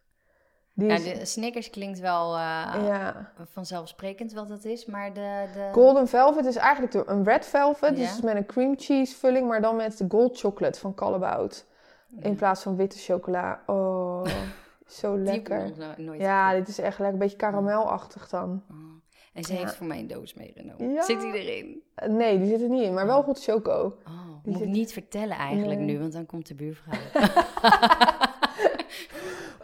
Die Ja, is- de Snickers klinkt wel eh, ja. vanzelfsprekend wat dat is, maar de... de... Golden Velvet is eigenlijk de- een red velvet. Ja. Dus met een cream cheese vulling, maar dan met de gold chocolate van Callebaut. In plaats van witte chocola. Oh. [laughs] Zo lekker. nooit Ja, dit is echt lekker. Een beetje karamelachtig dan. Oh. En ze heeft voor mij een doos meegenomen. Zit die erin? Eh, Nee, die zit er niet in, maar wel goed choco. Oh, Die moet ik zit- niet vertellen eigenlijk Nee. nu, want dan komt de buurvrouw. [laughs]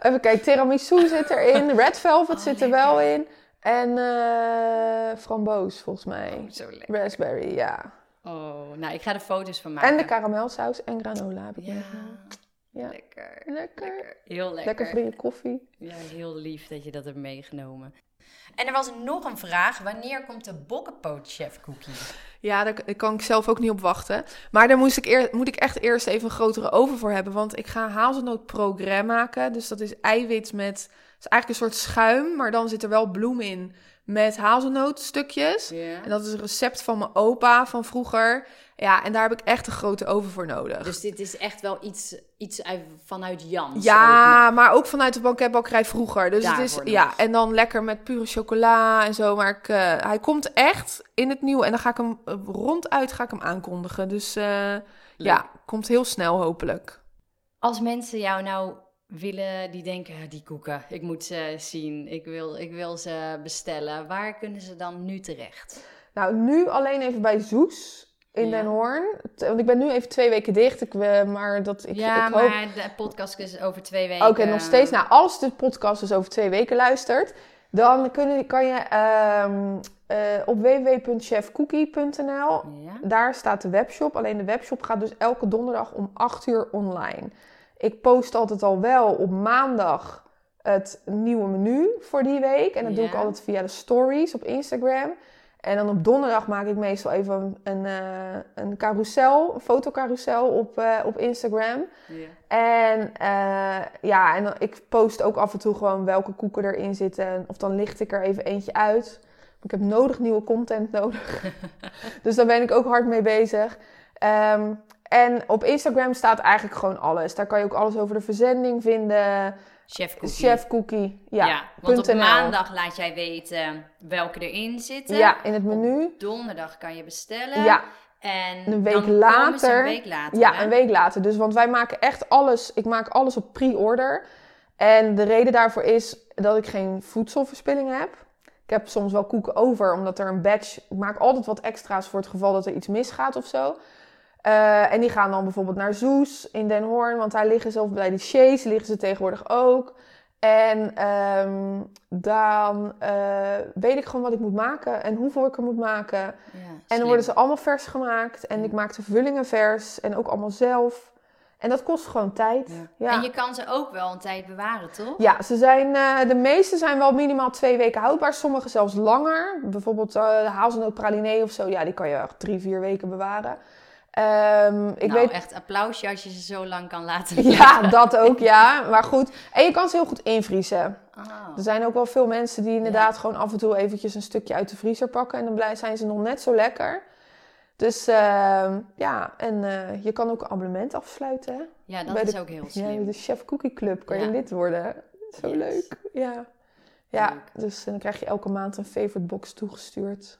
Even kijken, tiramisu [laughs] zit erin. Red velvet Oh, zit er wel in. En eh framboos, volgens mij. Oh, zo lekker. Raspberry, ja. Oh, nou, ik ga er foto's van maken. En de karamelsaus en granola heb ik Ja, lekker. Lekker. Lekker. Heel lekker. Lekker voor in je koffie. Ja, heel lief dat je dat hebt meegenomen. En er was nog een vraag. Wanneer komt de bokkenpoot chef cookie? Ja, daar kan ik zelf ook niet op wachten. Maar daar moest ik eer, moet ik echt eerst even een grotere oven voor hebben. Want ik ga hazelnoot progrès maken. Dus dat is eiwit met... Het is eigenlijk een soort schuim, maar dan zit er wel bloem in. Met hazelnootstukjes. En dat is een recept van mijn opa van vroeger. Ja, en daar heb ik echt een grote oven voor nodig. Dus dit is echt wel iets, iets uit, vanuit Jans. ja, maar ook vanuit de banketbakkerij vroeger. Dus het is, ja, nog. en dan lekker met pure chocola en zo. Maar ik, eh, hij komt echt in het nieuwe. En dan ga ik hem eh, ronduit ga ik hem aankondigen. Dus eh, ja, komt heel snel hopelijk. Als mensen jou nou willen, die denken, "Ja, die koeken, ik moet ze zien, ik wil, ik wil ze bestellen. Waar kunnen ze dan nu terecht? Nou, nu alleen even bij Zoes in. Den Hoorn. Want ik ben nu even twee weken dicht. Ik, eh, maar dat, ik, ja, ik hoop... maar de podcast is over twee weken. Oké, nog steeds. Nou, als de podcast dus over twee weken luistert, dan kun, kan je ehm, eh, op www.chefcookie.nl. Ja? Daar staat de webshop. Alleen de webshop gaat dus elke donderdag om 8 uur online. Ik post altijd al wel op maandag het nieuwe menu voor die week. En dat doe ik altijd via de stories op Instagram. En dan op donderdag maak ik meestal even een, eh een carousel, een fotocarousel op, eh, op Instagram. En eh, ja, en dan, ik post ook af en toe gewoon welke koeken erin zitten. Of dan licht ik er even eentje uit. Ik heb nodig nieuwe content nodig. [laughs] dus daar ben ik ook hard mee bezig. Ehm, en op Instagram staat eigenlijk gewoon alles. Daar kan je ook alles over de verzending vinden. Chef cookie. Chef Cookie. Ja, want op .nl. maandag laat jij weten welke erin zitten. Ja, in het menu. Op donderdag kan je bestellen. Ja, En een week dan komen ze later. een week later. Ja, hè? een week later. Dus want wij maken echt alles. Ik maak alles op pre-order. En de reden daarvoor is dat ik geen voedselverspilling heb. Ik heb soms wel koeken over, omdat er een batch. Ik maak altijd wat extra's voor het geval dat er iets misgaat of zo. Eh, en die gaan dan bijvoorbeeld naar Zoes in Den Hoorn, want daar liggen ze, of bij de Chase liggen ze tegenwoordig ook. En ehm, dan eh, weet ik gewoon wat ik moet maken en hoeveel ik er moet maken. Ja, En dan worden ze allemaal vers gemaakt. En Ja. ik maak de vullingen vers. En ook allemaal zelf. En dat kost gewoon tijd. Ja. En je kan ze ook wel een tijd bewaren, toch? ja ze zijn, eh, de meeste zijn wel minimaal twee weken houdbaar. Sommige zelfs langer. Bijvoorbeeld de hazelnoot pralinee of zo. Ja, die kan je echt drie, vier weken bewaren. Ehm, ik nou, weet... echt applausje als je ze zo lang kan laten [laughs] Ja, dat ook, ja. Maar goed. En je kan ze heel goed invriezen. Oh. Er zijn ook wel veel mensen die inderdaad gewoon af en toe eventjes een stukje uit de vriezer pakken. En dan zijn ze nog net zo lekker. Dus ehm, ja, en eh, je kan ook een abonnement afsluiten. hè? Ja, dat Bij is de- ook heel [laughs] Ja, slim. de Chef Cookie Club kan Ja. je lid worden. Zo Yes. leuk. Ja, ja Leuk. dus dan krijg je elke maand een favorite box toegestuurd.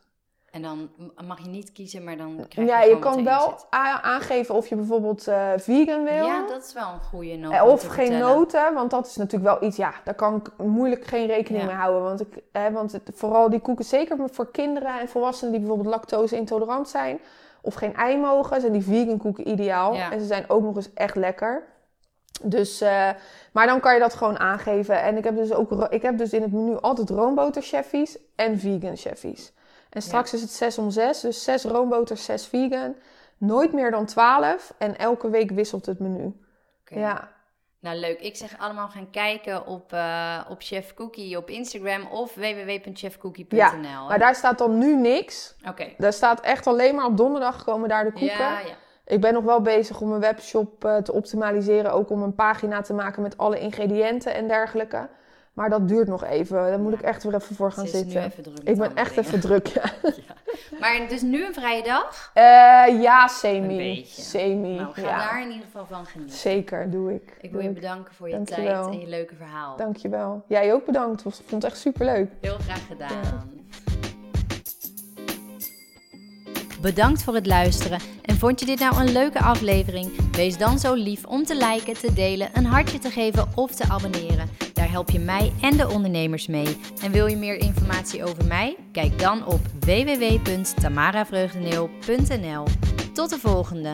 En dan mag je niet kiezen, maar dan krijg je Ja, je kan wel aangeven of je bijvoorbeeld eh, vegan wil. Ja, dat is wel een goede nog. Eh, Of geen vertellen. noten, want dat is natuurlijk wel iets, ja, daar kan ik moeilijk geen rekening Ja. mee houden. Want, ik, hè, want het, vooral die koeken, zeker voor kinderen en volwassenen die bijvoorbeeld lactose intolerant zijn of geen ei mogen, zijn die vegan koeken ideaal. Ja. En ze zijn ook nog eens echt lekker. Dus, eh, maar dan kan je dat gewoon aangeven. En ik heb dus ook, ik heb dus in het menu altijd roomboter en vegan cheffies. En straks is het 6 om 6, dus 6 roomboter, 6 vegan. Nooit meer dan 12 en elke week wisselt het menu. Ja, Nou, leuk. Ik zeg allemaal gaan kijken op, eh, op Chef Cookie op Instagram of www.chefcookie.nl. Maar daar staat dan nu niks. Oké. Daar staat echt alleen maar op donderdag komen daar de koeken. Ja, ja. Ik ben nog wel bezig om mijn webshop eh, te optimaliseren. Ook om een pagina te maken met alle ingrediënten en dergelijke. Maar dat duurt nog even. Daar moet Ja. ik echt weer even voor gaan zitten. even druk Ik ben echt dingen. even druk, [laughs] ja. Maar dus nu een vrije dag? Eh, ja, semi. Semi, Nou, ga daar in ieder geval van genieten. Zeker, doe ik. Ik wil je Doe bedanken voor je Dankjewel. tijd en je leuke verhaal. Dankjewel. Jij ook bedankt. Ik vond het echt superleuk. Heel graag gedaan. Bedankt voor het luisteren. En vond je dit nou een leuke aflevering? Wees dan zo lief om te liken, te delen, een hartje te geven of te abonneren. Help je mij en de ondernemers mee. En wil je meer informatie over mij? Kijk dan op www.tamaravreugdeneel.nl. Tot de volgende!